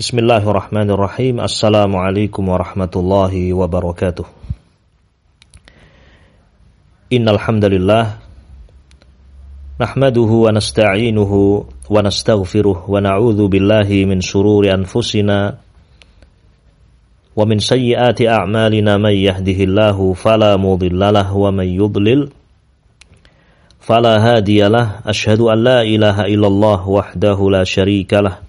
Bismillahirrahmanirrahim. Assalamualaikum warahmatullahi wabarakatuh. Innal hamdalillah nahmaduhu wa nasta'inuhu wa nastaghfiruh wa na'udzu billahi min shururi anfusina wa min sayyiati a'malina may yahdihillahu fala mudhillalah wa may yudlil fala hadiyalah. Ashhadu an la ilaha illallah wahdahu la syarika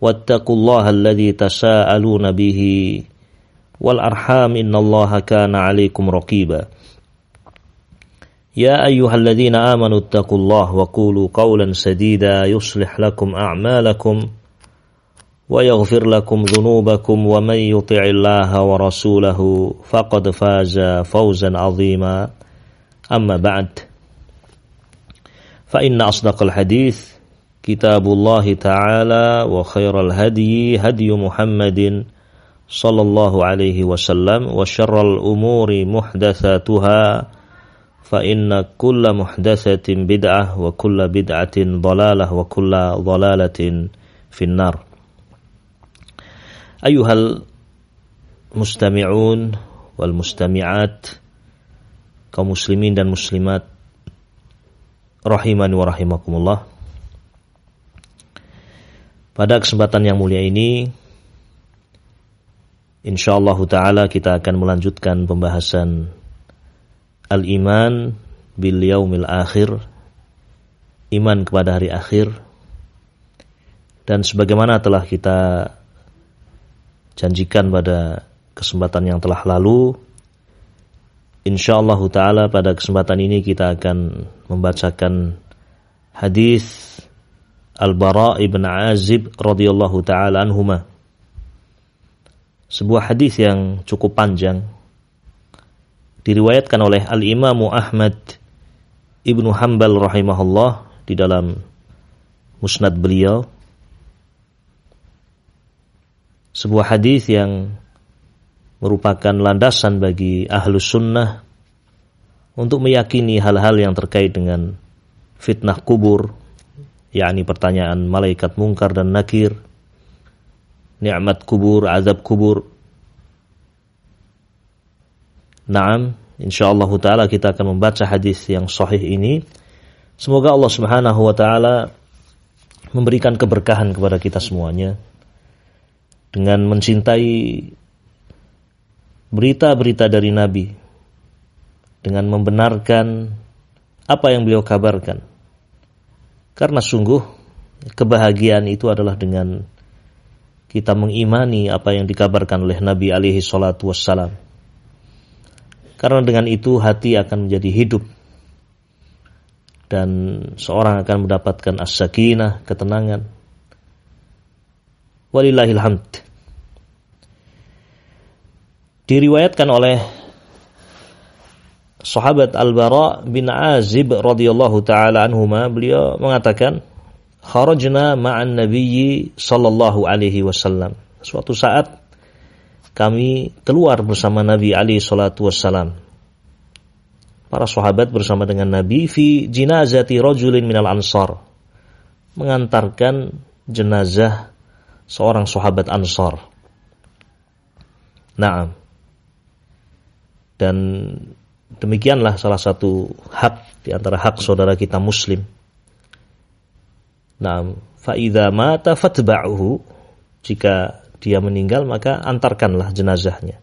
واتقوا الله الذي تساءلون به والأرحام إن الله كان عليكم رقيبا. يا أيها الذين آمنوا اتقوا الله وقولوا قولا سديدا يصلح لكم أعمالكم ويغفر لكم ذنوبكم ومن يطع الله ورسوله فقد فاز فوزا عظيما. أما بعد فإن أصدق الحديث كتاب الله تعالى وخير الهدي هدي محمد صلى الله عليه وسلم وشر الأمور محدثاتها فإن كل محدثة بدعة وكل بدعة ضلالة وكل ضلالة في النار. أيها المستمعون والمستمعات kaum muslimin dan muslimat rahimani wa rahimakumullah Pada kesempatan yang mulia ini insyaallah taala kita akan melanjutkan pembahasan al-iman bil yaumil akhir iman kepada hari akhir dan sebagaimana telah kita janjikan pada kesempatan yang telah lalu insyaallah taala pada kesempatan ini kita akan membacakan hadis Al-Bara ibn Azib radhiyallahu taala anhuma. Sebuah hadis yang cukup panjang diriwayatkan oleh Al-Imam Ahmad Ibnu Hanbal rahimahullah di dalam musnad beliau. Sebuah hadis yang merupakan landasan bagi ahlus sunnah untuk meyakini hal-hal yang terkait dengan fitnah kubur, yakni pertanyaan malaikat mungkar dan nakir, nikmat kubur, azab kubur. Naam, insyaallah taala kita akan membaca hadis yang sahih ini. Semoga Allah Subhanahu wa taala memberikan keberkahan kepada kita semuanya dengan mencintai berita-berita dari Nabi dengan membenarkan apa yang beliau kabarkan karena sungguh kebahagiaan itu adalah dengan kita mengimani apa yang dikabarkan oleh Nabi alaihi salatu wassalam. Karena dengan itu hati akan menjadi hidup dan seorang akan mendapatkan as-sakinah, ketenangan. Walillahil hamd. Diriwayatkan oleh sahabat Al-Bara bin Azib radhiyallahu taala anhuma beliau mengatakan kharajna ma'an nabiyyi sallallahu alaihi wasallam. Suatu saat kami keluar bersama Nabi alaihi salatu wassalam. Para sahabat bersama dengan Nabi fi jinazati rajulin minal ansar. Mengantarkan jenazah seorang sahabat ansar. Naam. Dan Demikianlah salah satu hak di antara hak saudara kita muslim. Nah, faida mata fatba'uhu jika dia meninggal maka antarkanlah jenazahnya.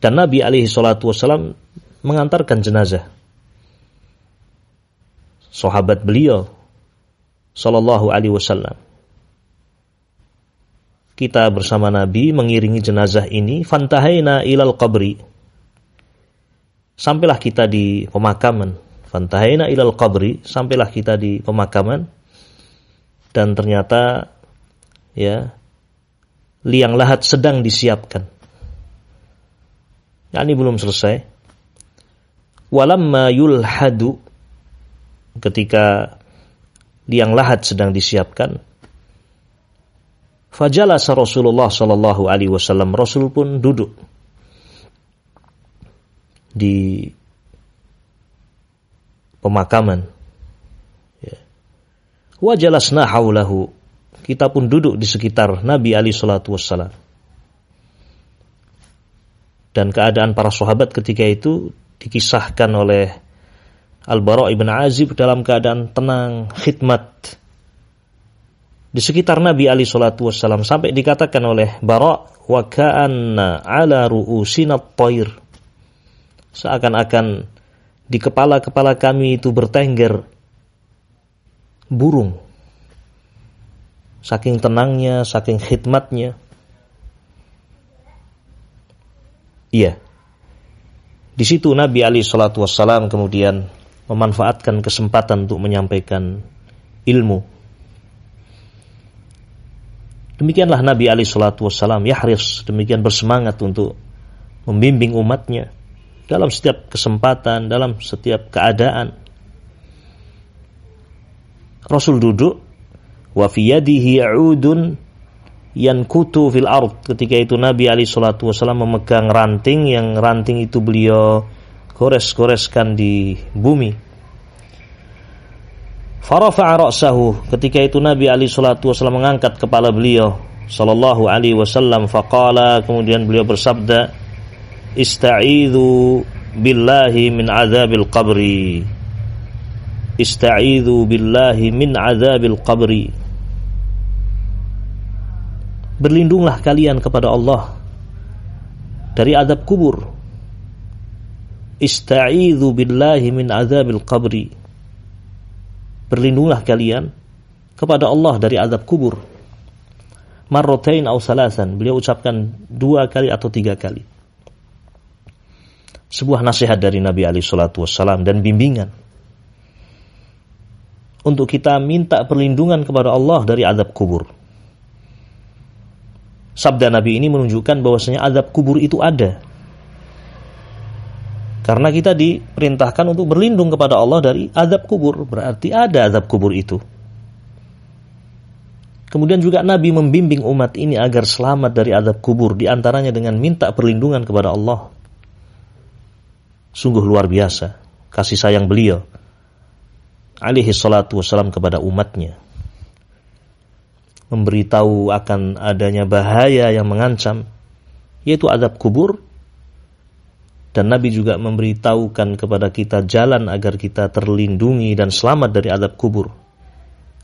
Dan Nabi alaihi salatu wasallam mengantarkan jenazah. Sahabat beliau sallallahu alaihi wasallam. Kita bersama Nabi mengiringi jenazah ini fantahaina ilal qabri sampailah kita di pemakaman. Fantahaina ilal qabri, sampailah kita di pemakaman. Dan ternyata ya liang lahat sedang disiapkan. Nah, ini belum selesai. Walamma yulhadu ketika liang lahat sedang disiapkan. Fajalasa Rasulullah sallallahu alaihi wasallam Rasul pun duduk di pemakaman. Ya. Wajalasna haulahu. Kita pun duduk di sekitar Nabi Ali Shallallahu Wasallam. Dan keadaan para sahabat ketika itu dikisahkan oleh Al-Bara' ibn Azib dalam keadaan tenang, khidmat di sekitar Nabi Ali Shallallahu Wasallam sampai dikatakan oleh Bara' wa ala ru'usina seakan-akan di kepala-kepala kami itu bertengger burung. Saking tenangnya, saking khidmatnya. Iya. Di situ Nabi Ali Shallallahu Wasallam kemudian memanfaatkan kesempatan untuk menyampaikan ilmu. Demikianlah Nabi Ali Shallallahu Wasallam yahris demikian bersemangat untuk membimbing umatnya dalam setiap kesempatan, dalam setiap keadaan. Rasul duduk wa fi yadihi 'udun yankutu fil ard. Ketika itu Nabi Ali Shallallahu Wasallam memegang ranting yang ranting itu beliau gores-goreskan di bumi. Farafa'a ra'sahu ketika itu Nabi Ali sallallahu wasallam mengangkat kepala beliau sallallahu alaihi wasallam faqala kemudian beliau bersabda ista'idzu billahi min azabil qabri ista'idzu billahi min azabil qabri berlindunglah kalian kepada Allah dari azab kubur Ista'idhu billahi min azabil qabri. Berlindunglah kalian kepada Allah dari azab kubur. Marrotain au salasan. Beliau ucapkan dua kali atau tiga kali. Sebuah nasihat dari Nabi Ali Shallallahu Wasallam dan bimbingan untuk kita minta perlindungan kepada Allah dari azab kubur. Sabda Nabi ini menunjukkan bahwasanya azab kubur itu ada karena kita diperintahkan untuk berlindung kepada Allah dari azab kubur. Berarti ada azab kubur itu. Kemudian juga Nabi membimbing umat ini agar selamat dari azab kubur. Di antaranya dengan minta perlindungan kepada Allah. Sungguh luar biasa. Kasih sayang beliau. Alaihi salatu wassalam kepada umatnya. Memberitahu akan adanya bahaya yang mengancam. Yaitu azab kubur dan Nabi juga memberitahukan kepada kita jalan agar kita terlindungi dan selamat dari adab kubur.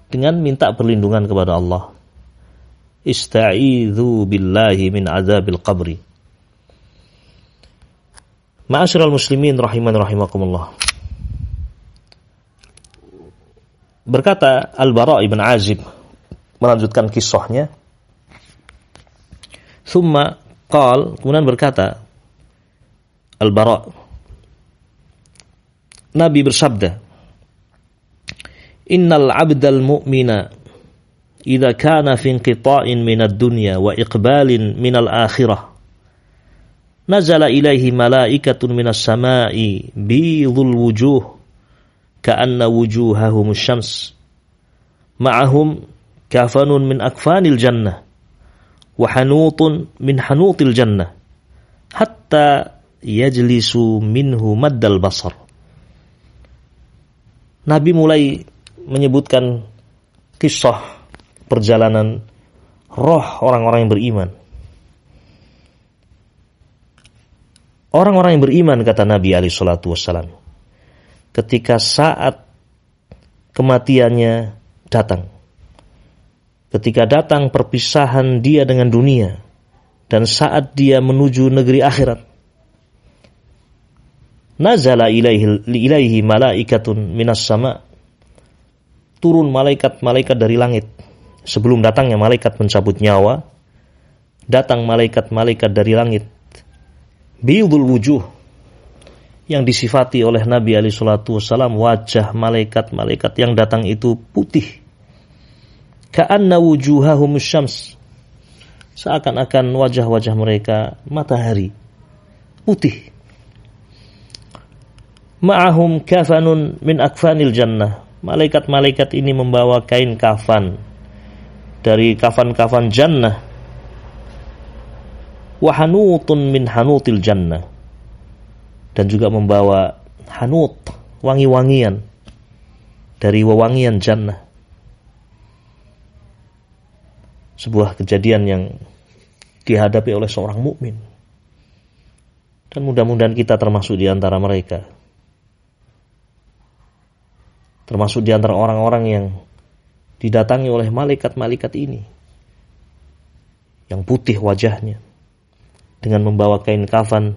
Dengan minta perlindungan kepada Allah. Ista'idhu billahi min azabil qabri. Ma'asyiral muslimin rahiman rahimakumullah. Berkata Al-Bara' ibn Azib melanjutkan kisahnya. Thumma qal, kemudian berkata, Al-Bara Nabi bersabda Innal 'abdal mu'mina idza kana fi inqita'in min ad-dunya wa iqbalin min al-akhirah nazala ilaihi malaikatun minas sama'i bidhul wujuh ka'anna wujuhahum syams ma'ahum kafanun min akfanil jannah wa hanutun min hanutil jannah hatta yajlisu minhu maddal basar. Nabi mulai menyebutkan kisah perjalanan roh orang-orang yang beriman. Orang-orang yang beriman kata Nabi Ali Shallallahu Wasallam, ketika saat kematiannya datang, ketika datang perpisahan dia dengan dunia, dan saat dia menuju negeri akhirat, nazala ilaihi, ilaihi malaikatun minas sama. Turun malaikat-malaikat dari langit. Sebelum datangnya malaikat mencabut nyawa. Datang malaikat-malaikat dari langit biudul wujuh yang disifati oleh Nabi Ali Shallallahu Wasallam wajah malaikat-malaikat yang datang itu putih ka'anna wujuhahum syams seakan-akan wajah-wajah mereka matahari putih. Ma'ahum kafanun min akfanil jannah. Malaikat-malaikat ini membawa kain kafan dari kafan-kafan jannah. Wahanutun min hanutil jannah. Dan juga membawa hanut, wangi-wangian dari wewangian jannah. Sebuah kejadian yang dihadapi oleh seorang mukmin. Dan mudah-mudahan kita termasuk di antara mereka. Termasuk di antara orang-orang yang didatangi oleh malaikat-malaikat ini. Yang putih wajahnya. Dengan membawa kain kafan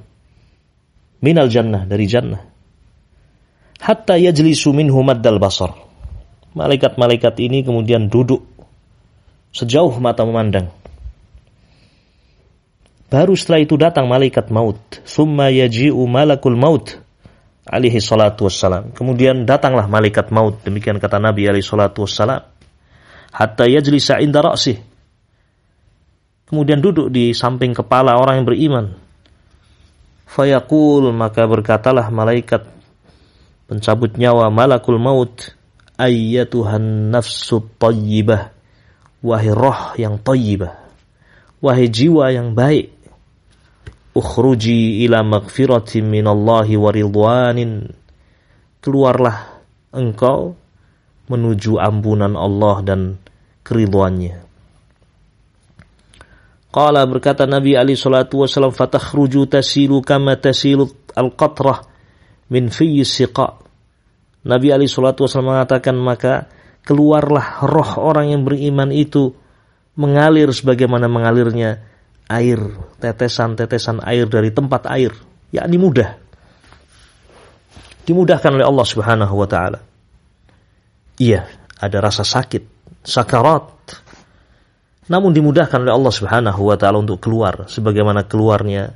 minal jannah dari jannah. Hatta yajlisu minhu maddal basar. Malaikat-malaikat ini kemudian duduk sejauh mata memandang Baru setelah itu datang malaikat maut. Summa yaji'u malakul maut. Alihi salatu wassalam. Kemudian datanglah malaikat maut. Demikian kata Nabi alaihi salatu wassalam. Hatta yajlisa inda ra'sih. Kemudian duduk di samping kepala orang yang beriman. Fayaqul maka berkatalah malaikat pencabut nyawa malakul maut ayyatuhan nafsu tayyibah. Wahai roh yang tayyibah wahai jiwa yang baik ukhruji ila magfiratin minallahi wa ridwanin. Keluarlah engkau menuju ampunan Allah dan keridhaannya Qala berkata Nabi Ali salatu wasallam fatakhruju tasilu kama tasilu al-qatrah min fi siqa Nabi Ali salatu wasallam mengatakan maka keluarlah roh orang yang beriman itu mengalir sebagaimana mengalirnya air, tetesan-tetesan air dari tempat air, yakni mudah. Dimudahkan oleh Allah Subhanahu wa taala. Iya, ada rasa sakit, sakarat. Namun dimudahkan oleh Allah Subhanahu wa taala untuk keluar sebagaimana keluarnya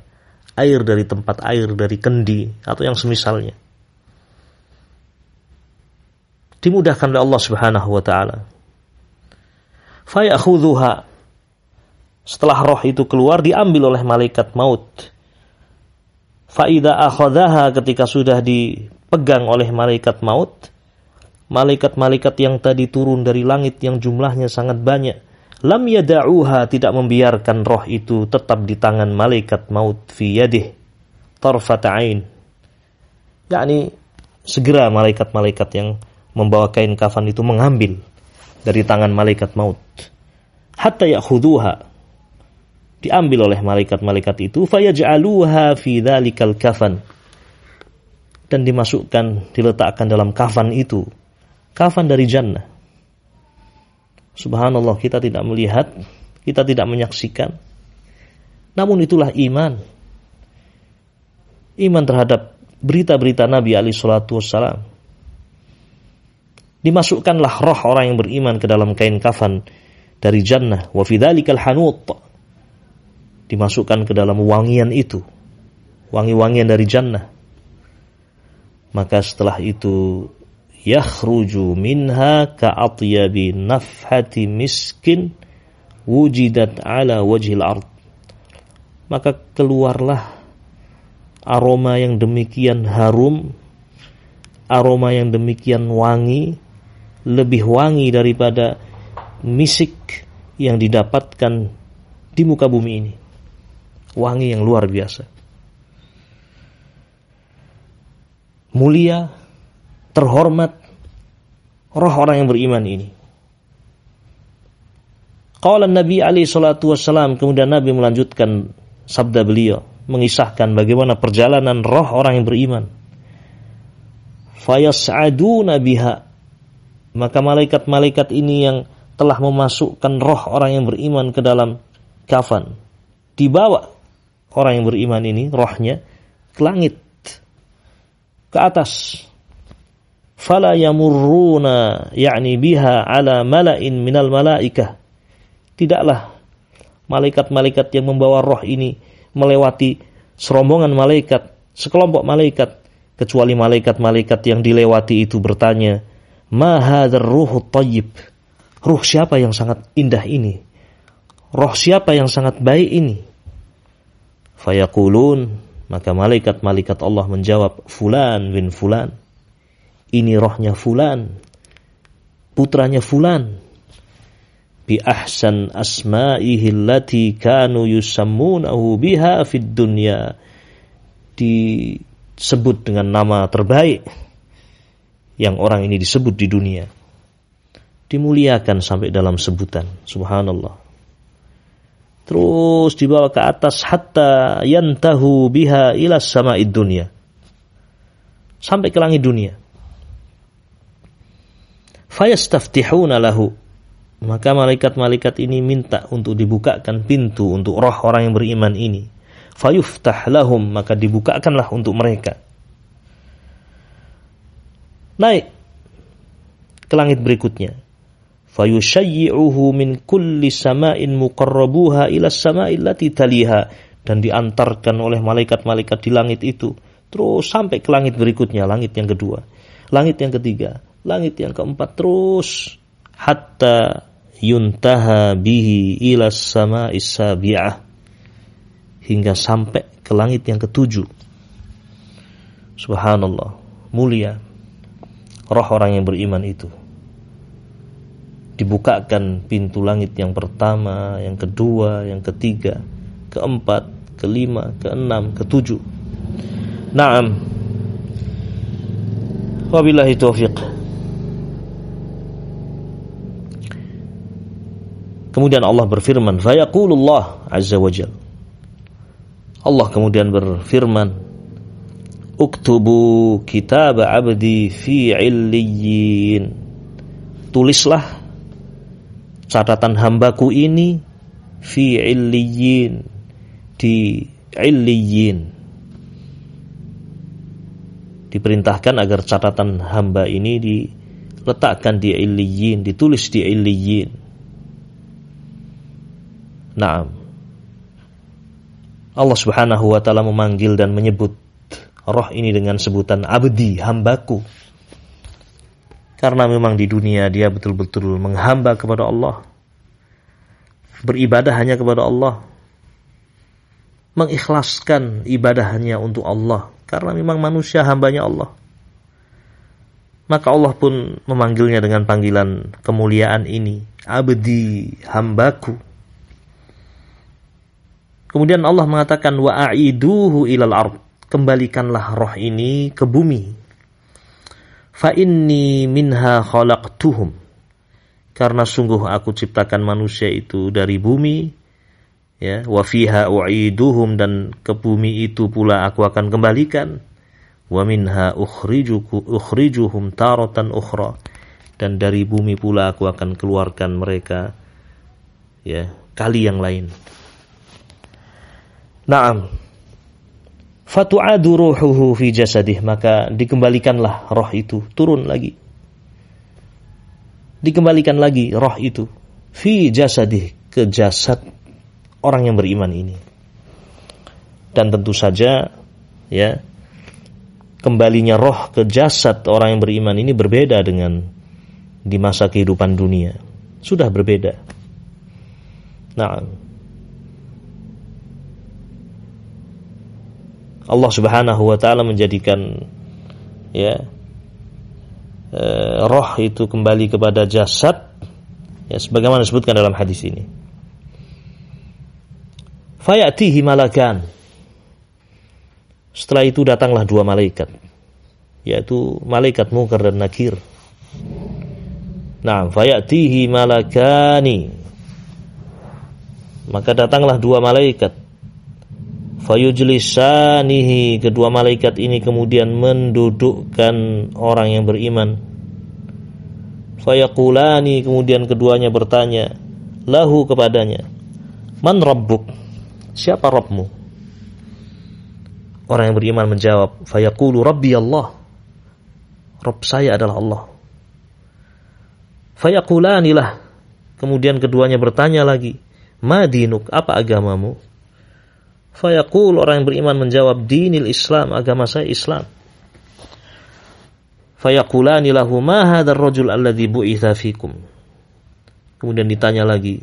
air dari tempat air dari kendi atau yang semisalnya. Dimudahkan oleh Allah Subhanahu wa taala. Fayakhudhuha setelah roh itu keluar diambil oleh malaikat maut. Faida akhadaha ketika sudah dipegang oleh malaikat maut, malaikat-malaikat yang tadi turun dari langit yang jumlahnya sangat banyak, lam yada'uha tidak membiarkan roh itu tetap di tangan malaikat maut fi yadih tarfata'ain. yakni segera malaikat-malaikat yang membawa kain kafan itu mengambil dari tangan malaikat maut. Hatta ya'khuduha diambil oleh malaikat-malaikat itu fayaj'aluha fi dzalikal kafan. Dan dimasukkan diletakkan dalam kafan itu kafan dari jannah subhanallah kita tidak melihat kita tidak menyaksikan. Namun itulah iman. Iman terhadap berita-berita Nabi Ali Shallallahu Wasallam dimasukkanlah roh orang yang beriman ke dalam kain kafan dari jannah. Wa fi dzalikal hanut. Dimasukkan ke dalam wangian itu. Wangi-wangian dari jannah. Maka setelah itu yakhruju minha ka'atyabi nafhati miskin wujidat ala wajhil ard maka keluarlah aroma yang demikian harum aroma yang demikian wangi lebih wangi daripada misik yang didapatkan di muka bumi ini wangi yang luar biasa. Mulia, terhormat roh orang yang beriman ini. Qala Nabi Ali salatu wassalam kemudian Nabi melanjutkan sabda beliau mengisahkan bagaimana perjalanan roh orang yang beriman. Fayas'aduna biha maka malaikat-malaikat ini yang telah memasukkan roh orang yang beriman ke dalam kafan dibawa orang yang beriman ini rohnya ke langit ke atas fala yamurruna yakni biha ala mala'in minal malaikah tidaklah malaikat-malaikat yang membawa roh ini melewati serombongan malaikat sekelompok malaikat kecuali malaikat-malaikat yang dilewati itu bertanya ma hadzal ruhut thayyib ruh siapa yang sangat indah ini roh siapa yang sangat baik ini? Fayaqulun, maka malaikat-malaikat Allah menjawab, Fulan bin Fulan. Ini rohnya Fulan, putranya Fulan. Bi ahsan asma'ihi allati kanu yusammunahu biha fid dunya. Disebut dengan nama terbaik yang orang ini disebut di dunia. Dimuliakan sampai dalam sebutan. Subhanallah terus dibawa ke atas hatta yantahu biha ila sama dunia sampai ke langit dunia fayastaftihuna lahu. Maka malaikat-malaikat ini minta untuk dibukakan pintu untuk roh orang yang beriman ini. Fayuftah lahum maka dibukakanlah untuk mereka. Naik ke langit berikutnya. Fayushayyi'uhu min kulli sama'in muqarrabuha ila sama'il lati taliha. Dan diantarkan oleh malaikat-malaikat di langit itu. Terus sampai ke langit berikutnya langit yang kedua. Langit yang ketiga langit yang keempat terus hatta yuntaha bihi ila sama'is sabi'ah hingga sampai ke langit yang ketujuh subhanallah mulia roh orang yang beriman itu dibukakan pintu langit yang pertama, yang kedua, yang ketiga, keempat, kelima, keenam, ketujuh. Naam. Wabillahi taufiq. Kemudian Allah berfirman, "Fayaqulullah azza wajal." Allah kemudian berfirman, "Uktubu kitab 'abdi fi 'illiyyin." Tulislah catatan hambaku ini fi illiyin di illiyin diperintahkan agar catatan hamba ini diletakkan di illiyin ditulis di illiyin Naam Allah Subhanahu wa taala memanggil dan menyebut roh ini dengan sebutan abdi hambaku karena memang di dunia dia betul-betul menghamba kepada Allah. Beribadah hanya kepada Allah. Mengikhlaskan ibadahnya untuk Allah. Karena memang manusia hambanya Allah. Maka Allah pun memanggilnya dengan panggilan kemuliaan ini. Abdi hambaku. Kemudian Allah mengatakan wa'iduhu ilal ard. Kembalikanlah roh ini ke bumi. Fa inni minha khalaqtuhum. Karena sungguh aku ciptakan manusia itu dari bumi ya wa fiha u'iduhum dan ke bumi itu pula aku akan kembalikan. Wa minha ukhrijuku ukhrijuhum taratan ukhra. Dan dari bumi pula aku akan keluarkan mereka ya kali yang lain Naam. Fatu'adu ruhuhu fi jasadih. Maka dikembalikanlah roh itu. Turun lagi. Dikembalikan lagi roh itu. Fi jasadih. Ke jasad orang yang beriman ini. Dan tentu saja ya kembalinya roh ke jasad orang yang beriman ini berbeda dengan di masa kehidupan dunia. Sudah berbeda. Nah Allah Subhanahu wa taala menjadikan ya e, roh itu kembali kepada jasad ya sebagaimana disebutkan dalam hadis ini. Fayatihi malakan. Setelah itu datanglah dua malaikat yaitu malaikat Munkar dan Nakir. Nah, fayatihi malakani. Maka datanglah dua malaikat fayujlisanihi kedua malaikat ini kemudian mendudukkan orang yang beriman. Fayaqulani kemudian keduanya bertanya lahu kepadanya man rabbuk? Siapa Rabbmu? Orang yang beriman menjawab fayaqulu rabbi Allah. Rabb saya adalah Allah. Fayaqulani lah kemudian keduanya bertanya lagi madinuk apa agamamu Fayaqul orang yang beriman menjawab dinil Islam, agama saya Islam. Fayaqulani lahu ma hadzal rajul alladhi bu'itha fikum. Kemudian ditanya lagi,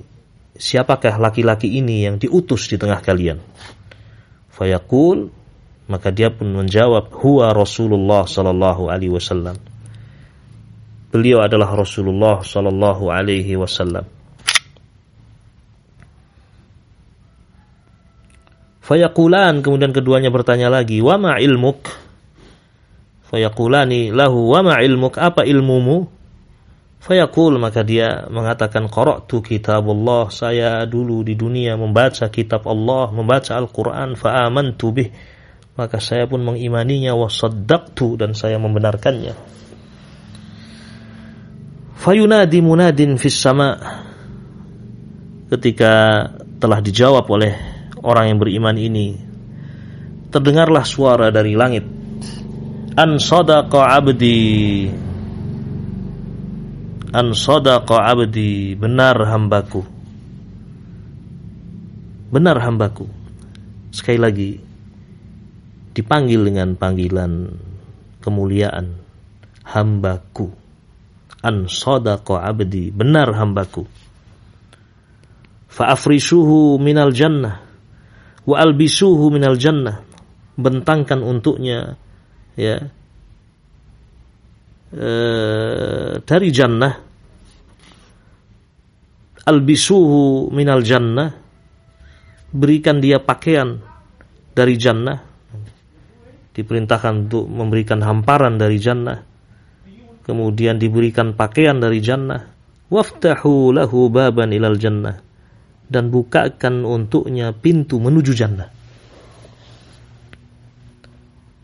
siapakah laki-laki ini yang diutus di tengah kalian? Fayaqul maka dia pun menjawab, huwa Rasulullah sallallahu alaihi wasallam. Beliau adalah Rasulullah sallallahu alaihi wasallam. Fayaqulan kemudian keduanya bertanya lagi, "Wa ma ilmuk?" Fayaqulani lahu, "Wa ma ilmuk? Apa ilmumu?" Fayaqul maka dia mengatakan qara'tu kitabullah saya dulu di dunia membaca kitab Allah membaca Al-Qur'an fa amantu maka saya pun mengimaninya wa saddaqtu dan saya membenarkannya Fayunadi munadin fis sama ketika telah dijawab oleh orang yang beriman ini. Terdengarlah suara dari langit. An sadaqa abdi. An sadaqa abdi. Benar hambaku. Benar hambaku. Sekali lagi dipanggil dengan panggilan kemuliaan hambaku. An sadaqa abdi. Benar hambaku. Fa afrisuhu minal jannah wa albisuhu minal jannah. Bentangkan untuknya ya. E, dari jannah. Albisuhu minal jannah. Berikan dia pakaian dari jannah. Diperintahkan untuk memberikan hamparan dari jannah. Kemudian diberikan pakaian dari jannah. Waftahu lahu baban ilal jannah dan bukakan untuknya pintu menuju jannah.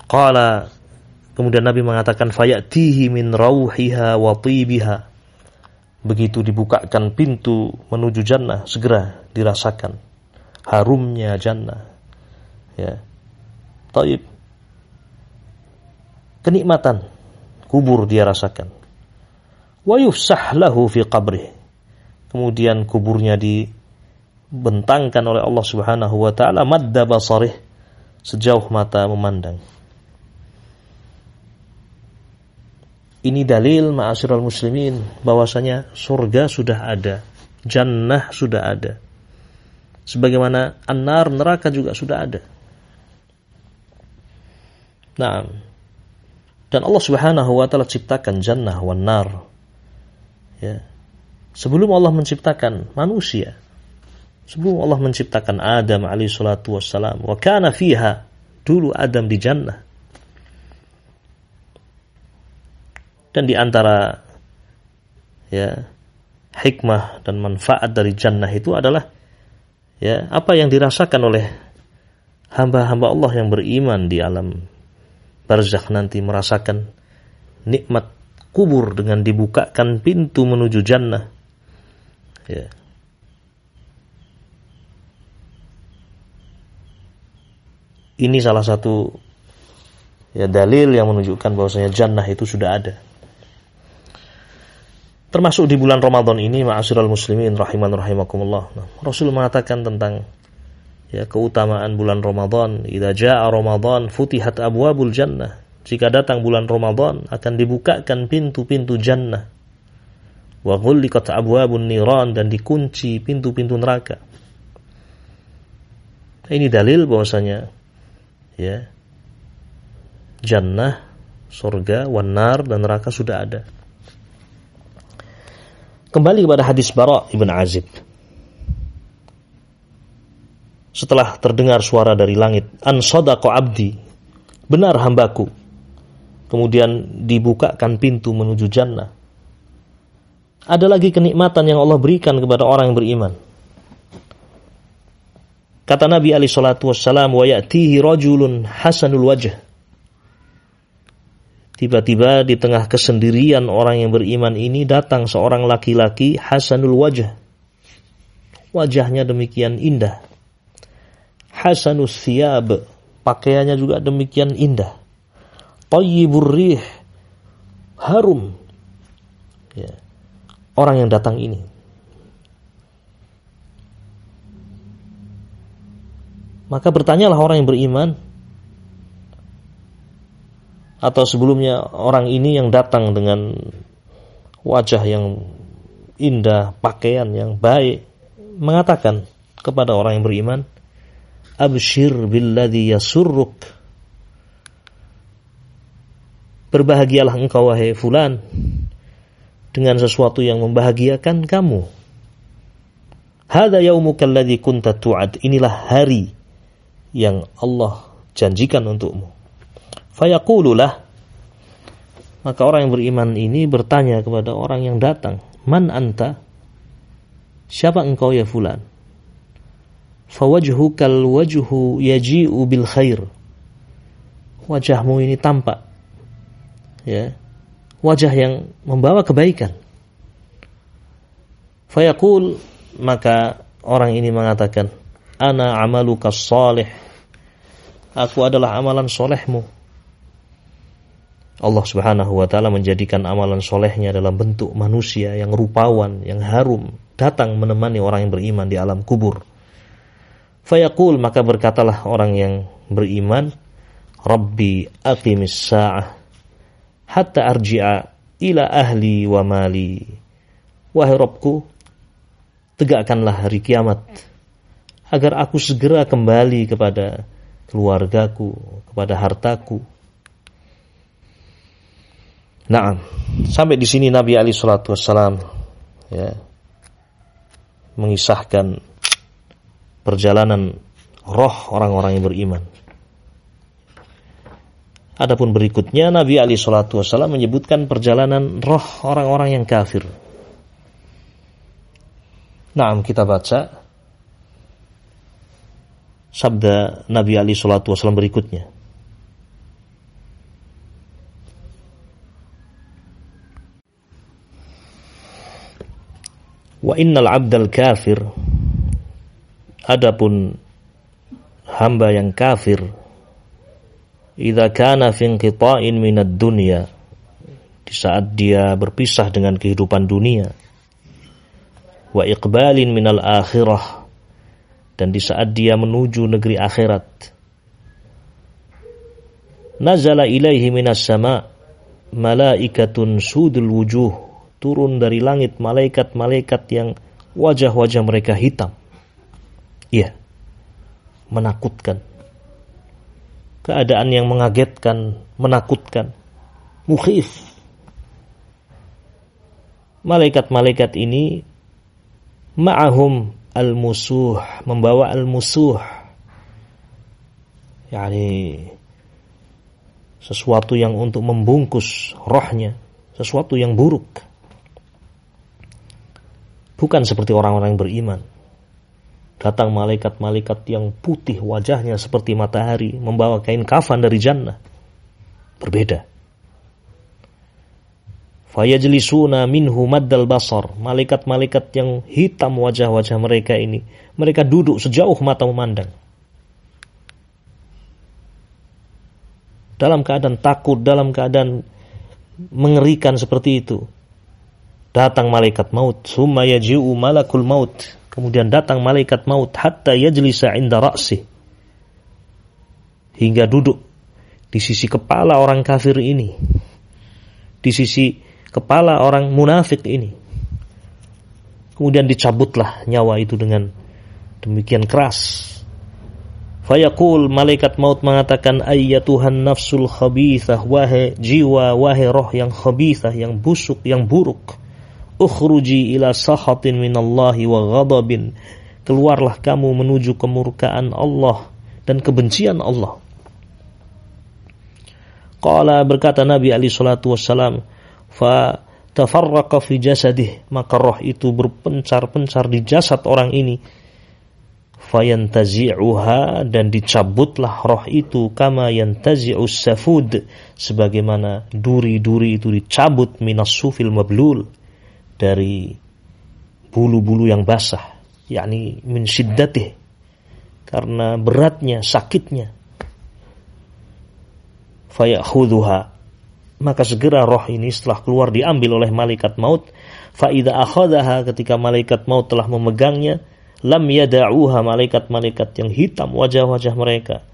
Qala kemudian Nabi mengatakan fayatihi min rauhiha wa tibiha. Begitu dibukakan pintu menuju jannah segera dirasakan harumnya jannah. Ya. Taib. Kenikmatan kubur dia rasakan. Wa yufsah lahu fi qabrih. Kemudian kuburnya dibentangkan oleh Allah Subhanahu wa taala madda basarih sejauh mata memandang Ini dalil ma'asyiral muslimin bahwasanya surga sudah ada, jannah sudah ada. Sebagaimana an-nar neraka juga sudah ada. Nah, dan Allah Subhanahu wa taala ciptakan jannah wan nar. Ya. Sebelum Allah menciptakan manusia, sebelum Allah menciptakan Adam alaihi salatu wassalam, wa kana fiha dulu Adam di jannah Dan di antara ya hikmah dan manfaat dari jannah itu adalah ya apa yang dirasakan oleh hamba-hamba Allah yang beriman di alam barzakh nanti merasakan nikmat kubur dengan dibukakan pintu menuju jannah. Ya. Ini salah satu ya dalil yang menunjukkan bahwasanya jannah itu sudah ada. Termasuk di bulan Ramadan ini ma'asyiral muslimin rahiman rahimakumullah. Nah, Rasul mengatakan tentang ya keutamaan bulan Ramadan, idza jaa Ramadan futihat abwabul jannah. Jika datang bulan Ramadan akan dibukakan pintu-pintu jannah. Wa ghulliqat abwabun niran dan dikunci pintu-pintu neraka. Ini dalil bahwasanya ya jannah, surga, wanar dan neraka sudah ada. Kembali kepada hadis Bara ibn Azib. Setelah terdengar suara dari langit, an sadaqa abdi, benar hambaku. Kemudian dibukakan pintu menuju jannah. Ada lagi kenikmatan yang Allah berikan kepada orang yang beriman. Kata Nabi alaihi salatu wassalam, "Wa ya'tihi rajulun hasanul wajh." Tiba-tiba di tengah kesendirian orang yang beriman ini datang seorang laki-laki hasanul wajah. Wajahnya demikian indah. Hasanus siyab, pakaiannya juga demikian indah. Tayyibur rih, harum. Ya. Orang yang datang ini. Maka bertanyalah orang yang beriman, atau sebelumnya orang ini yang datang dengan wajah yang indah, pakaian yang baik, mengatakan kepada orang yang beriman, Abshir billadhi yasurruk. Berbahagialah engkau wahai fulan dengan sesuatu yang membahagiakan kamu. Hada yaumuka alladhi kunta tu'ad. Inilah hari yang Allah janjikan untukmu. Fayaqululah maka orang yang beriman ini bertanya kepada orang yang datang, "Man anta?" Siapa engkau ya fulan? Fawajhukal wajhu yaji'u bil khair. Wajahmu ini tampak ya. Wajah yang membawa kebaikan. Fayaqul maka orang ini mengatakan, "Ana amaluka salih." Aku adalah amalan solehmu. Allah Subhanahu wa taala menjadikan amalan solehnya dalam bentuk manusia yang rupawan, yang harum, datang menemani orang yang beriman di alam kubur. Fayaqul maka berkatalah orang yang beriman, Rabbi aqimis sa'ah hatta arji'a ila ahli wa mali. Wahai Rabbku, tegakkanlah hari kiamat agar aku segera kembali kepada keluargaku, kepada hartaku. Nah, sampai di sini Nabi Ali Shallallahu Wasallam ya, mengisahkan perjalanan roh orang-orang yang beriman. Adapun berikutnya Nabi Ali Shallallahu Wasallam menyebutkan perjalanan roh orang-orang yang kafir. Nah, kita baca sabda Nabi Ali Shallallahu Wasallam berikutnya. Wa innal abdal kafir Adapun hamba yang kafir idza kana fi inqita'in minad dunya di saat dia berpisah dengan kehidupan dunia wa iqbalin minal akhirah dan di saat dia menuju negeri akhirat nazala ilaihi minas sama malaikatun sudul wujuh turun dari langit malaikat-malaikat yang wajah-wajah mereka hitam. Iya, menakutkan. Keadaan yang mengagetkan, menakutkan. Mukhif. Malaikat-malaikat ini ma'ahum al-musuh, membawa al-musuh. Yani sesuatu yang untuk membungkus rohnya, sesuatu yang buruk. Bukan seperti orang-orang yang beriman. Datang malaikat-malaikat yang putih wajahnya seperti matahari, membawa kain kafan dari jannah. Berbeda. Fayajlisuna minhu maddal basar. Malaikat-malaikat yang hitam wajah-wajah mereka ini. Mereka duduk sejauh mata memandang. Dalam keadaan takut, dalam keadaan mengerikan seperti itu datang malaikat maut summa yaji'u malakul maut kemudian datang malaikat maut hatta yajlisa inda ra'si hingga duduk di sisi kepala orang kafir ini di sisi kepala orang munafik ini. Kemudian dicabutlah nyawa itu dengan demikian keras. Fayaqul malaikat maut mengatakan ayyatuhan nafsul khabithah wahai jiwa wahai roh yang khabithah yang busuk yang buruk. Ukhruji ila sahatin minallahi wa ghadabin. Keluarlah kamu menuju kemurkaan Allah dan kebencian Allah. Qala berkata Nabi Ali salatu wassalam fa tafarraqa fi jasadih. Maka roh itu berpencar-pencar di jasad orang ini. Fayantazi'uha dan dicabutlah roh itu. Kama yantazi'us safud. Sebagaimana duri-duri itu dicabut minas sufil mablul. Dari bulu-bulu yang basah, yakni min syiddatih. Karena beratnya, sakitnya. Fayakhudhuha maka segera roh ini setelah keluar diambil oleh malaikat maut. Fa idza akhadhaha ketika malaikat maut telah memegangnya lam yada'uha malaikat-malaikat yang hitam wajah-wajah mereka.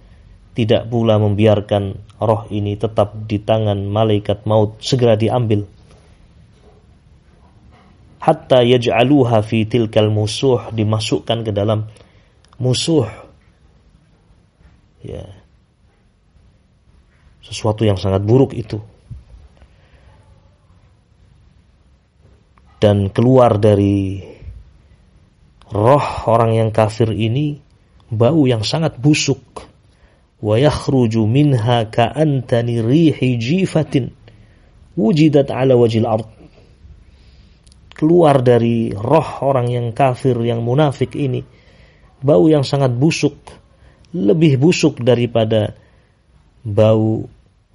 Tidak pula membiarkan roh ini tetap di tangan malaikat maut segera diambil. Hatta yaj'aluha fi tilkal musuh dimasukkan ke dalam musuh. Ya. Sesuatu yang sangat buruk itu dan keluar dari roh orang yang kafir ini bau yang sangat busuk. Wa yakhruju minha ka'antani rihi jifatin wujidat ala wajil ard. Keluar dari roh orang yang kafir yang munafik ini bau yang sangat busuk lebih busuk daripada bau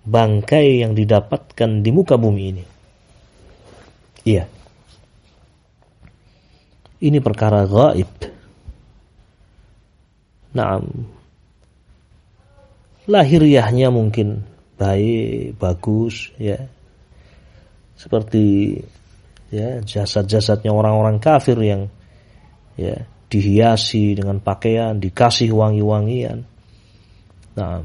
bangkai yang didapatkan di muka bumi ini. Iya ini perkara gaib Naam lahiriahnya mungkin baik, bagus ya. Seperti ya jasad-jasadnya orang-orang kafir yang ya dihiasi dengan pakaian, dikasih wangi-wangian. Nah,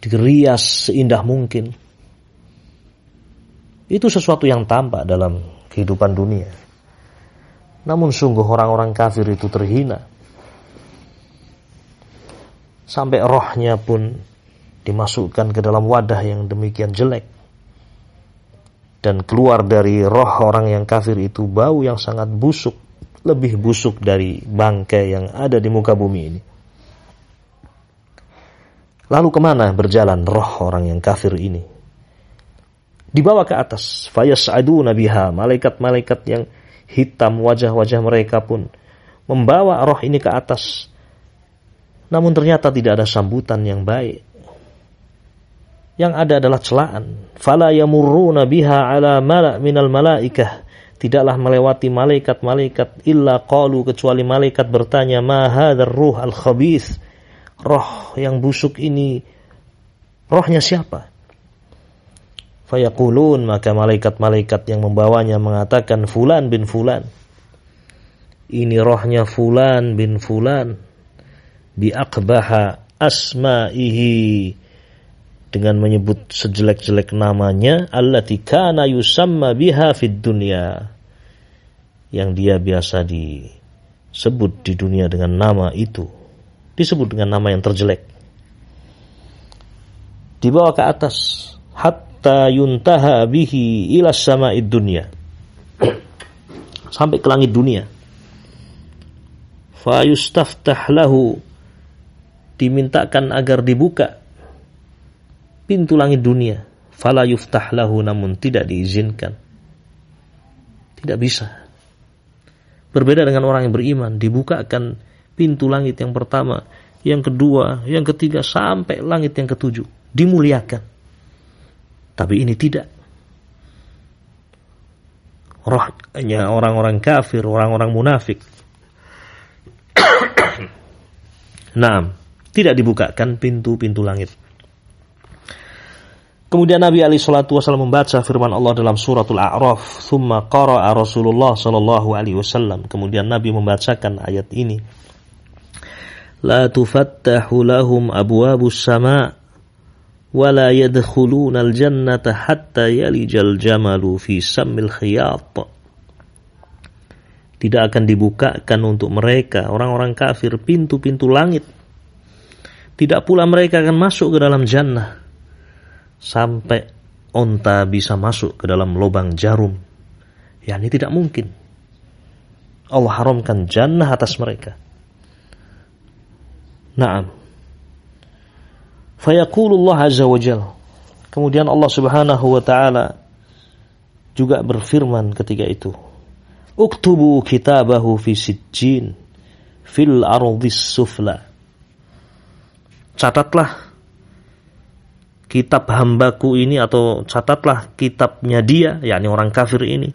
dirias seindah mungkin. Itu sesuatu yang tampak dalam kehidupan dunia. Namun sungguh orang-orang kafir itu terhina. Sampai rohnya pun dimasukkan ke dalam wadah yang demikian jelek dan keluar dari roh orang yang kafir itu bau yang sangat busuk, lebih busuk dari bangkai yang ada di muka bumi ini. Lalu ke mana berjalan roh orang yang kafir ini? Dibawa ke atas. Fayas'aduna biha. Malaikat-malaikat yang hitam wajah-wajah mereka pun membawa roh ini ke atas. Namun ternyata tidak ada sambutan yang baik yang ada adalah celaan. Fala yamurruna biha ala mala' minal malaikah. Tidaklah melewati malaikat-malaikat illa qalu kecuali malaikat bertanya ma hadzal ruh al khabith. Roh yang busuk ini rohnya siapa? Fayaqulun maka malaikat-malaikat yang membawanya mengatakan fulan bin fulan. Ini rohnya fulan bin fulan. Bi aqbaha asma'ihi. Dengan menyebut sejelek-jelek namanya allati kana yusamma biha fid dunya. Yang dia biasa disebut di dunia dengan nama itu. Disebut dengan nama yang terjelek. Dibawa ke atas hatta yuntaha bihi ila sama'id dunya sampai ke langit dunia fa yustaftah lahu dimintakan agar dibuka pintu langit dunia. Fala yuftah lahu namun tidak diizinkan. Tidak bisa. Berbeda dengan orang yang beriman, dibukakan pintu langit yang pertama, yang kedua, yang ketiga, sampai langit yang ketujuh. Dimuliakan. Tapi ini tidak. Rohnya orang-orang kafir, orang-orang munafik. nah, tidak dibukakan pintu-pintu langit. Kemudian Nabi Ali Shallallahu Wasallam membaca firman Allah dalam suratul A'raf, "Thumma qara'a Rasulullah Shallallahu Alaihi Wasallam." Kemudian Nabi membacakan ayat ini, "La tufattahu lahum abwabus sama' wa la yadkhuluna al-jannata hatta yalijal jamalu fi sammil khiyat." Tidak akan dibukakan untuk mereka orang-orang kafir pintu-pintu langit. Tidak pula mereka akan masuk ke dalam jannah sampai onta bisa masuk ke dalam lubang jarum. Ya ini tidak mungkin. Allah haramkan jannah atas mereka. Naam. Fayaqulullah azza wa jal. Kemudian Allah subhanahu wa ta'ala juga berfirman ketika itu. Uktubu kitabahu fi sijjin fil ardhis sufla. Catatlah kitab hambaku ini atau catatlah kitabnya dia, yakni orang kafir ini.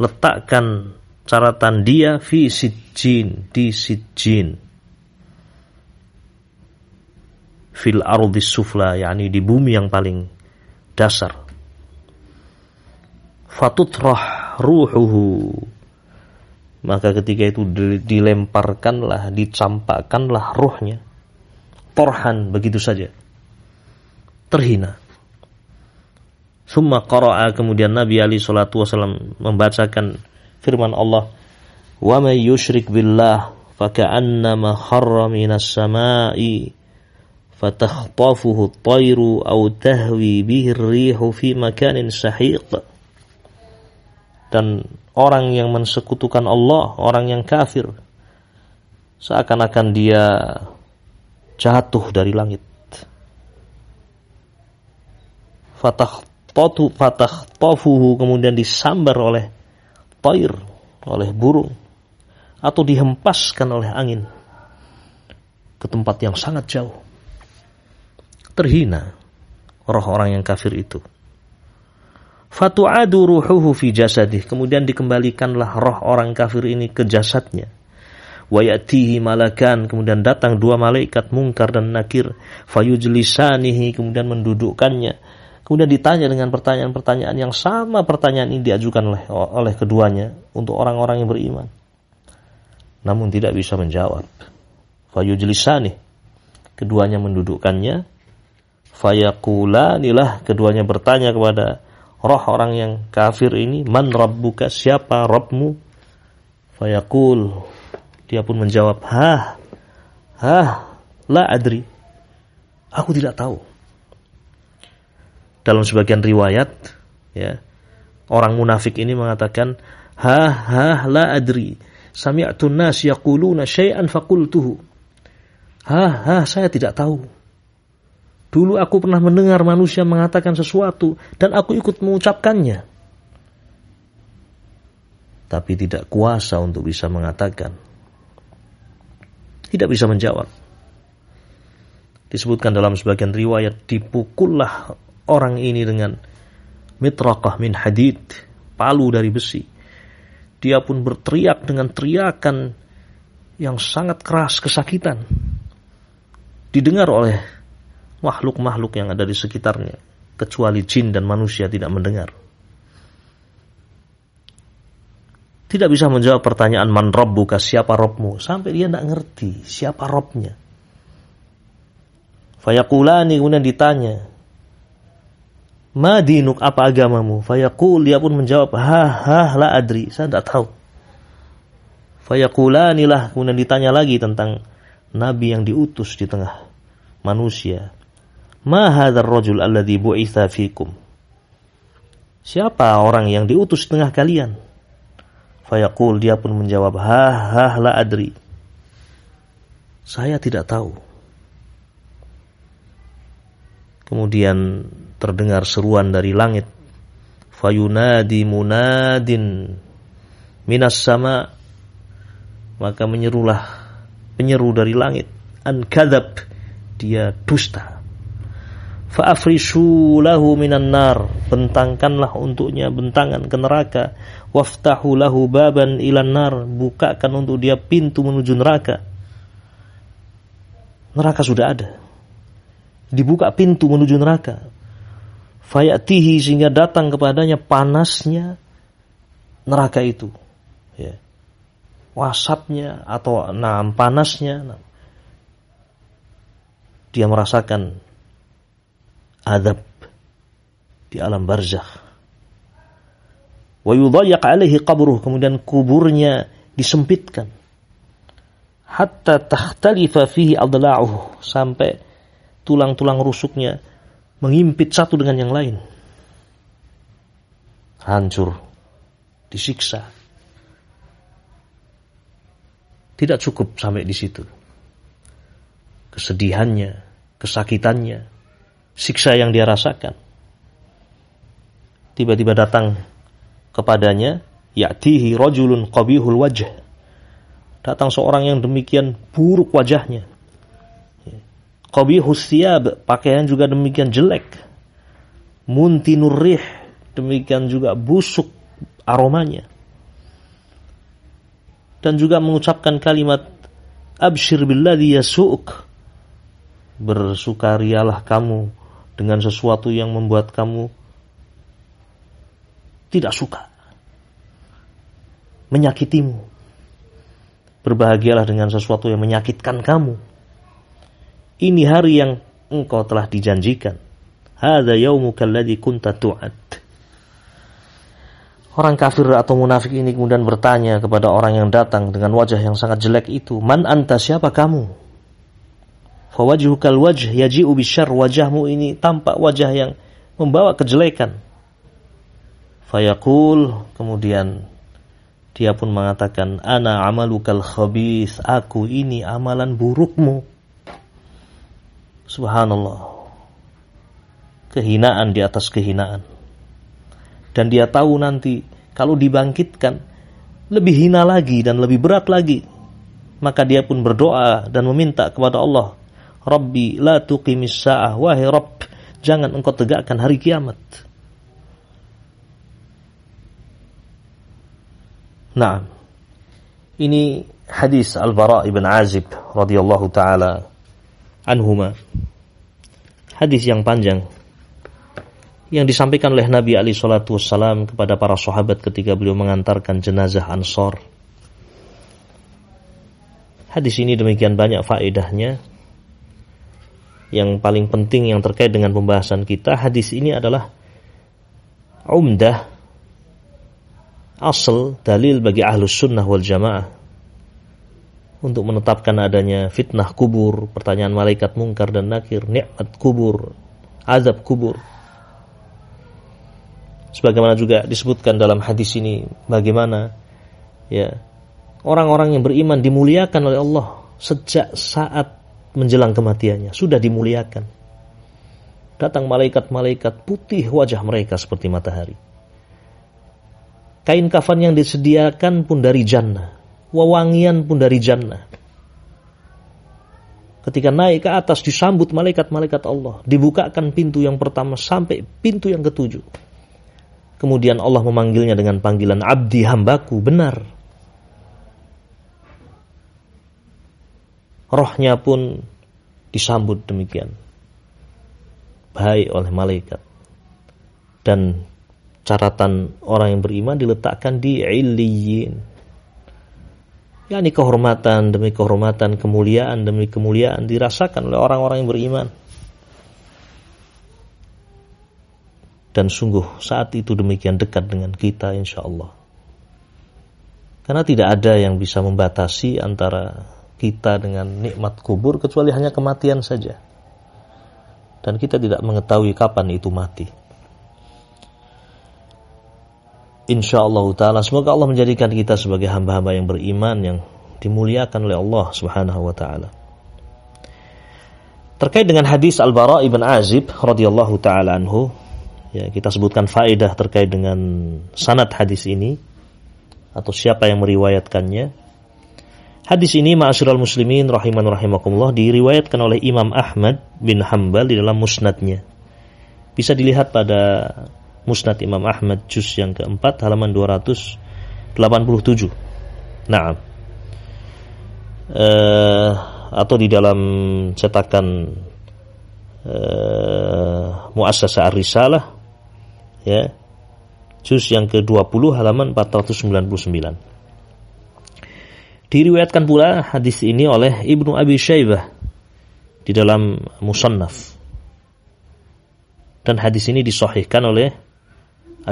Letakkan catatan dia fi sijin, di sijin. Fil ardis sufla, yakni di bumi yang paling dasar. Fatutrah ruhuhu. Maka ketika itu dilemparkanlah, dicampakkanlah ruhnya. Torhan begitu saja terhina. Summa qara'a kemudian Nabi Ali salatu wasallam membacakan firman Allah, "Wa may yusyrik billah faka'annama kharra minas sama'i fatakhtafuhu at-tayru aw tahwi bihi ar-rihu fi makanin sahiq." Dan orang yang mensekutukan Allah, orang yang kafir, seakan-akan dia jatuh dari langit. Fatah totu fatah tofuhu kemudian disambar oleh toir, oleh burung, atau dihempaskan oleh angin ke tempat yang sangat jauh. Terhina roh orang yang kafir itu. Fatu'adu ruhuhu fi jasadih. Kemudian dikembalikanlah roh orang kafir ini ke jasadnya. Wayatihi malakan. Kemudian datang dua malaikat mungkar dan nakir. Fayujlisanihi. Kemudian mendudukkannya Kemudian ditanya dengan pertanyaan-pertanyaan yang sama pertanyaan ini diajukan oleh oleh keduanya untuk orang-orang yang beriman. Namun tidak bisa menjawab. Fayujlisani. Keduanya mendudukkannya. Fayakulanilah keduanya bertanya kepada roh orang yang kafir ini, "Man rabbuka? Siapa Rabbmu?" Fayakul dia pun menjawab, "Hah. Hah, la adri." Aku tidak tahu dalam sebagian riwayat ya orang munafik ini mengatakan ha ha la adri sami'tu nas yaquluna syai'an faqultuhu ha ha saya tidak tahu dulu aku pernah mendengar manusia mengatakan sesuatu dan aku ikut mengucapkannya tapi tidak kuasa untuk bisa mengatakan tidak bisa menjawab disebutkan dalam sebagian riwayat dipukullah orang ini dengan mitraqah min hadid, palu dari besi. Dia pun berteriak dengan teriakan yang sangat keras kesakitan. Didengar oleh makhluk-makhluk yang ada di sekitarnya, kecuali jin dan manusia tidak mendengar. Tidak bisa menjawab pertanyaan man rabbuka siapa robmu sampai dia tidak ngerti siapa robnya. Fayakulani kemudian ditanya, Madinuk apa agamamu? Fayaqul dia pun menjawab, ha ha la adri, saya tidak tahu. Fayaqulanilah kemudian ditanya lagi tentang nabi yang diutus di tengah manusia. Ma hadzal rajul alladhi bu'itha fikum? Siapa orang yang diutus di tengah kalian? Fayaqul dia pun menjawab, ha ha la adri. Saya tidak tahu. Kemudian terdengar seruan dari langit. Fayunadi munadin minas sama maka menyerulah penyeru dari langit an kadzab dia dusta fa'afrishu lahu minan nar. Bentangkanlah untuknya bentangan ke neraka. Waftahu lahu baban ilan nar. Bukakan untuk dia pintu menuju neraka. Neraka sudah ada. Dibuka pintu menuju neraka. Fayatihi sehingga datang kepadanya panasnya neraka itu. Ya. Wasapnya atau nam panasnya. Nah, dia merasakan adab di alam barzakh wa alaihi qabruh kemudian kuburnya disempitkan hatta takhtalifa fihi adla'uhu sampai tulang-tulang rusuknya mengimpit satu dengan yang lain. Hancur, disiksa. Tidak cukup sampai di situ. Kesedihannya, kesakitannya, siksa yang dia rasakan. Tiba-tiba datang kepadanya, ya'tihi rajulun qabihul wajah. Datang seorang yang demikian buruk wajahnya Qabihus thiyab, pakaian juga demikian jelek. Muntinur rih, demikian juga busuk aromanya. Dan juga mengucapkan kalimat abshir billadhi yasu'uk. Bersukarialah kamu dengan sesuatu yang membuat kamu tidak suka. Menyakitimu. Berbahagialah dengan sesuatu yang menyakitkan kamu ini hari yang engkau telah dijanjikan. hadza yaumuka alladhi kunta tu'ad Orang kafir atau munafik ini kemudian bertanya kepada orang yang datang dengan wajah yang sangat jelek itu, "Man anta? Siapa kamu?" Fawajhukal wajh yaji'u bisyarr. Wajahmu ini tampak wajah yang membawa kejelekan. Fayaqul kemudian dia pun mengatakan, "Ana amalukal khabith." Aku ini amalan burukmu. Subhanallah. Kehinaan di atas kehinaan. Dan dia tahu nanti kalau dibangkitkan lebih hina lagi dan lebih berat lagi. Maka dia pun berdoa dan meminta kepada Allah, "Rabbi la tuqimis sa'ah wahai Rabb, jangan engkau tegakkan hari kiamat." Nah, ini hadis Al-Bara ibn Azib radhiyallahu taala anhuma. Hadis yang panjang yang disampaikan oleh Nabi Ali Shallallahu Wasallam kepada para sahabat ketika beliau mengantarkan jenazah Ansor. Hadis ini demikian banyak faedahnya. Yang paling penting yang terkait dengan pembahasan kita, hadis ini adalah umdah asal dalil bagi ahlus sunnah wal jamaah untuk menetapkan adanya fitnah kubur, pertanyaan malaikat mungkar dan nakir, nikmat kubur, azab kubur. Sebagaimana juga disebutkan dalam hadis ini bagaimana ya orang-orang yang beriman dimuliakan oleh Allah sejak saat menjelang kematiannya. Sudah dimuliakan. Datang malaikat-malaikat putih wajah mereka seperti matahari. Kain kafan yang disediakan pun dari jannah. Wewangian pun dari jannah. Ketika naik ke atas disambut malaikat-malaikat Allah. Dibukakan pintu yang pertama sampai pintu yang ketujuh. Kemudian Allah memanggilnya dengan panggilan abdi hambaku, benar. Rohnya pun disambut demikian. Baik oleh malaikat. Dan catatan orang yang beriman diletakkan di illiyin. yakni kehormatan demi kehormatan, kemuliaan demi kemuliaan dirasakan oleh orang-orang yang beriman. dan sungguh saat itu demikian dekat dengan kita insya Allah. Karena tidak ada yang bisa membatasi antara kita dengan nikmat kubur kecuali hanya kematian saja. Dan kita tidak mengetahui kapan itu mati. Insya Allah Ta'ala semoga Allah menjadikan kita sebagai hamba-hamba yang beriman yang dimuliakan oleh Allah Subhanahu wa taala. Terkait dengan hadis Al-Bara ibn Azib radhiyallahu taala anhu ya kita sebutkan faedah terkait dengan sanad hadis ini atau siapa yang meriwayatkannya. Hadis ini ma'asyiral muslimin rahiman rahimakumullah diriwayatkan oleh Imam Ahmad bin Hambal di dalam musnadnya. Bisa dilihat pada musnad Imam Ahmad juz yang keempat halaman 287. Nah, uh, atau di dalam cetakan uh, Muassasah Ar-Risalah ya juz yang ke-20 halaman 499 diriwayatkan pula hadis ini oleh Ibnu Abi Syaibah di dalam Musannaf. Dan hadis ini disahihkan oleh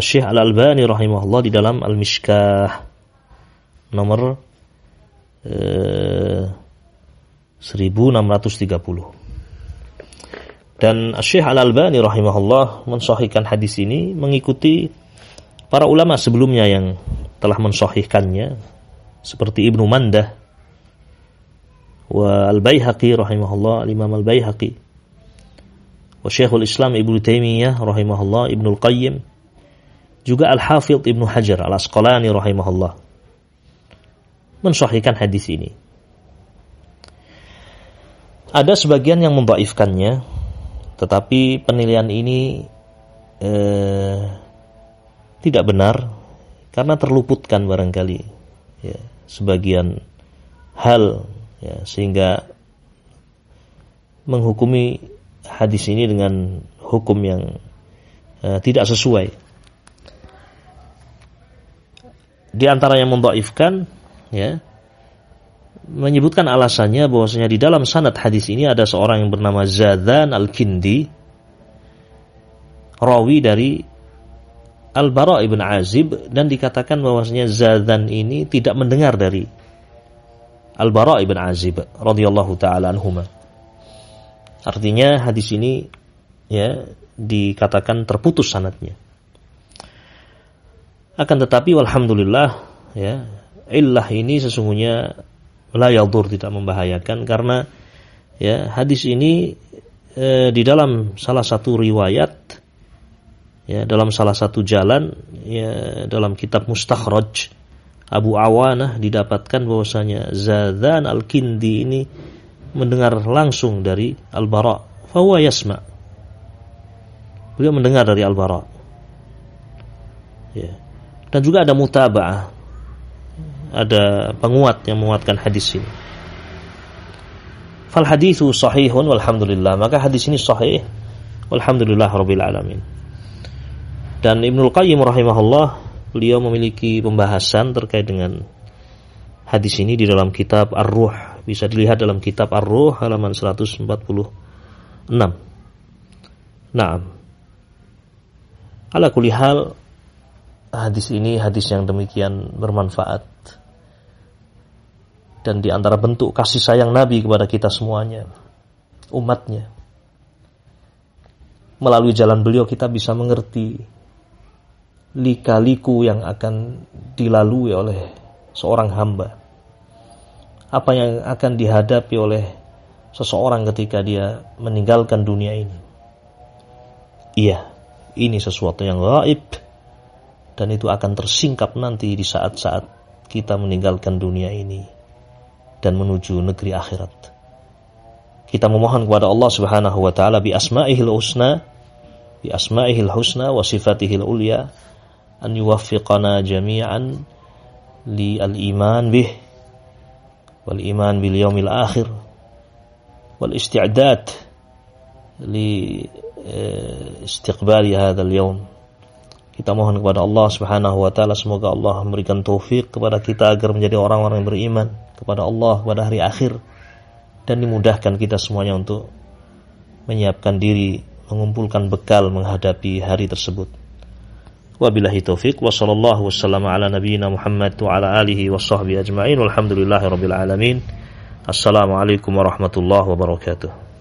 Syekh Al-Albani rahimahullah di dalam Al-Mishkah. Nomor eh, 1630 dan Syekh Al-Albani rahimahullah mensahihkan hadis ini mengikuti para ulama sebelumnya yang telah mensahihkannya seperti Ibnu Mandah wa Al-Baihaqi rahimahullah Al-Imam Al-Baihaqi wa Syekhul Islam Ibnu Taimiyah rahimahullah Ibnu Al-Qayyim juga Al-Hafidh Ibnu Hajar Al-Asqalani rahimahullah mensahihkan hadis ini. Ada sebagian yang membaifkannya tetapi penilaian ini eh, tidak benar karena terluputkan barangkali ya, sebagian hal ya, sehingga menghukumi hadis ini dengan hukum yang eh, tidak sesuai. Di antara yang membaifkan ya menyebutkan alasannya bahwasanya di dalam sanad hadis ini ada seorang yang bernama Zadan Al-Kindi rawi dari Al-Bara ibn Azib dan dikatakan bahwasanya Zadan ini tidak mendengar dari Al-Bara ibn Azib radhiyallahu taala anhuma. Artinya hadis ini ya dikatakan terputus sanatnya. Akan tetapi alhamdulillah ya illah ini sesungguhnya la yadur tidak membahayakan karena ya hadis ini e, di dalam salah satu riwayat ya dalam salah satu jalan ya dalam kitab Mustakhraj Abu Awanah didapatkan bahwasanya Zadan Al-Kindi ini mendengar langsung dari Al-Bara fahuwa yasma. Beliau mendengar dari Al-Bara. Ya. Dan juga ada mutaba'ah ada penguat yang menguatkan hadis ini. Fal hadithu sahihun walhamdulillah. Maka hadis ini sahih walhamdulillah rabbil alamin dan Ibnul Qayyim rahimahullah beliau memiliki pembahasan terkait dengan hadis ini di dalam kitab Ar-Ruh. Bisa dilihat dalam kitab Ar-Ruh halaman 146. Nah, ala kulihal hadis ini hadis yang demikian bermanfaat dan di antara bentuk kasih sayang Nabi kepada kita semuanya, umatnya. Melalui jalan beliau kita bisa mengerti lika-liku yang akan dilalui oleh seorang hamba. Apa yang akan dihadapi oleh seseorang ketika dia meninggalkan dunia ini. Iya, ini sesuatu yang gaib dan itu akan tersingkap nanti di saat-saat kita meninggalkan dunia ini dan menuju negeri akhirat. Kita memohon kepada Allah Subhanahu wa taala bi asma'ihil husna bi asma'ihil husna wa sifatihil ulya أن يوفقنا جميعا للإيمان به والإيمان باليوم الآخر والاستعداد لاستقبال هذا اليوم kita mohon kepada Allah Subhanahu wa taala semoga Allah memberikan taufik kepada kita agar menjadi orang-orang yang beriman kepada Allah pada hari akhir dan dimudahkan kita semuanya untuk menyiapkan diri mengumpulkan bekal menghadapi hari tersebut. Wabillahi taufiq wa sallallahu wasallam ala nabiyyina Muhammad wa ala alihi wa sahbihi ajma'in walhamdulillahi rabbil alamin. Assalamualaikum warahmatullahi wabarakatuh.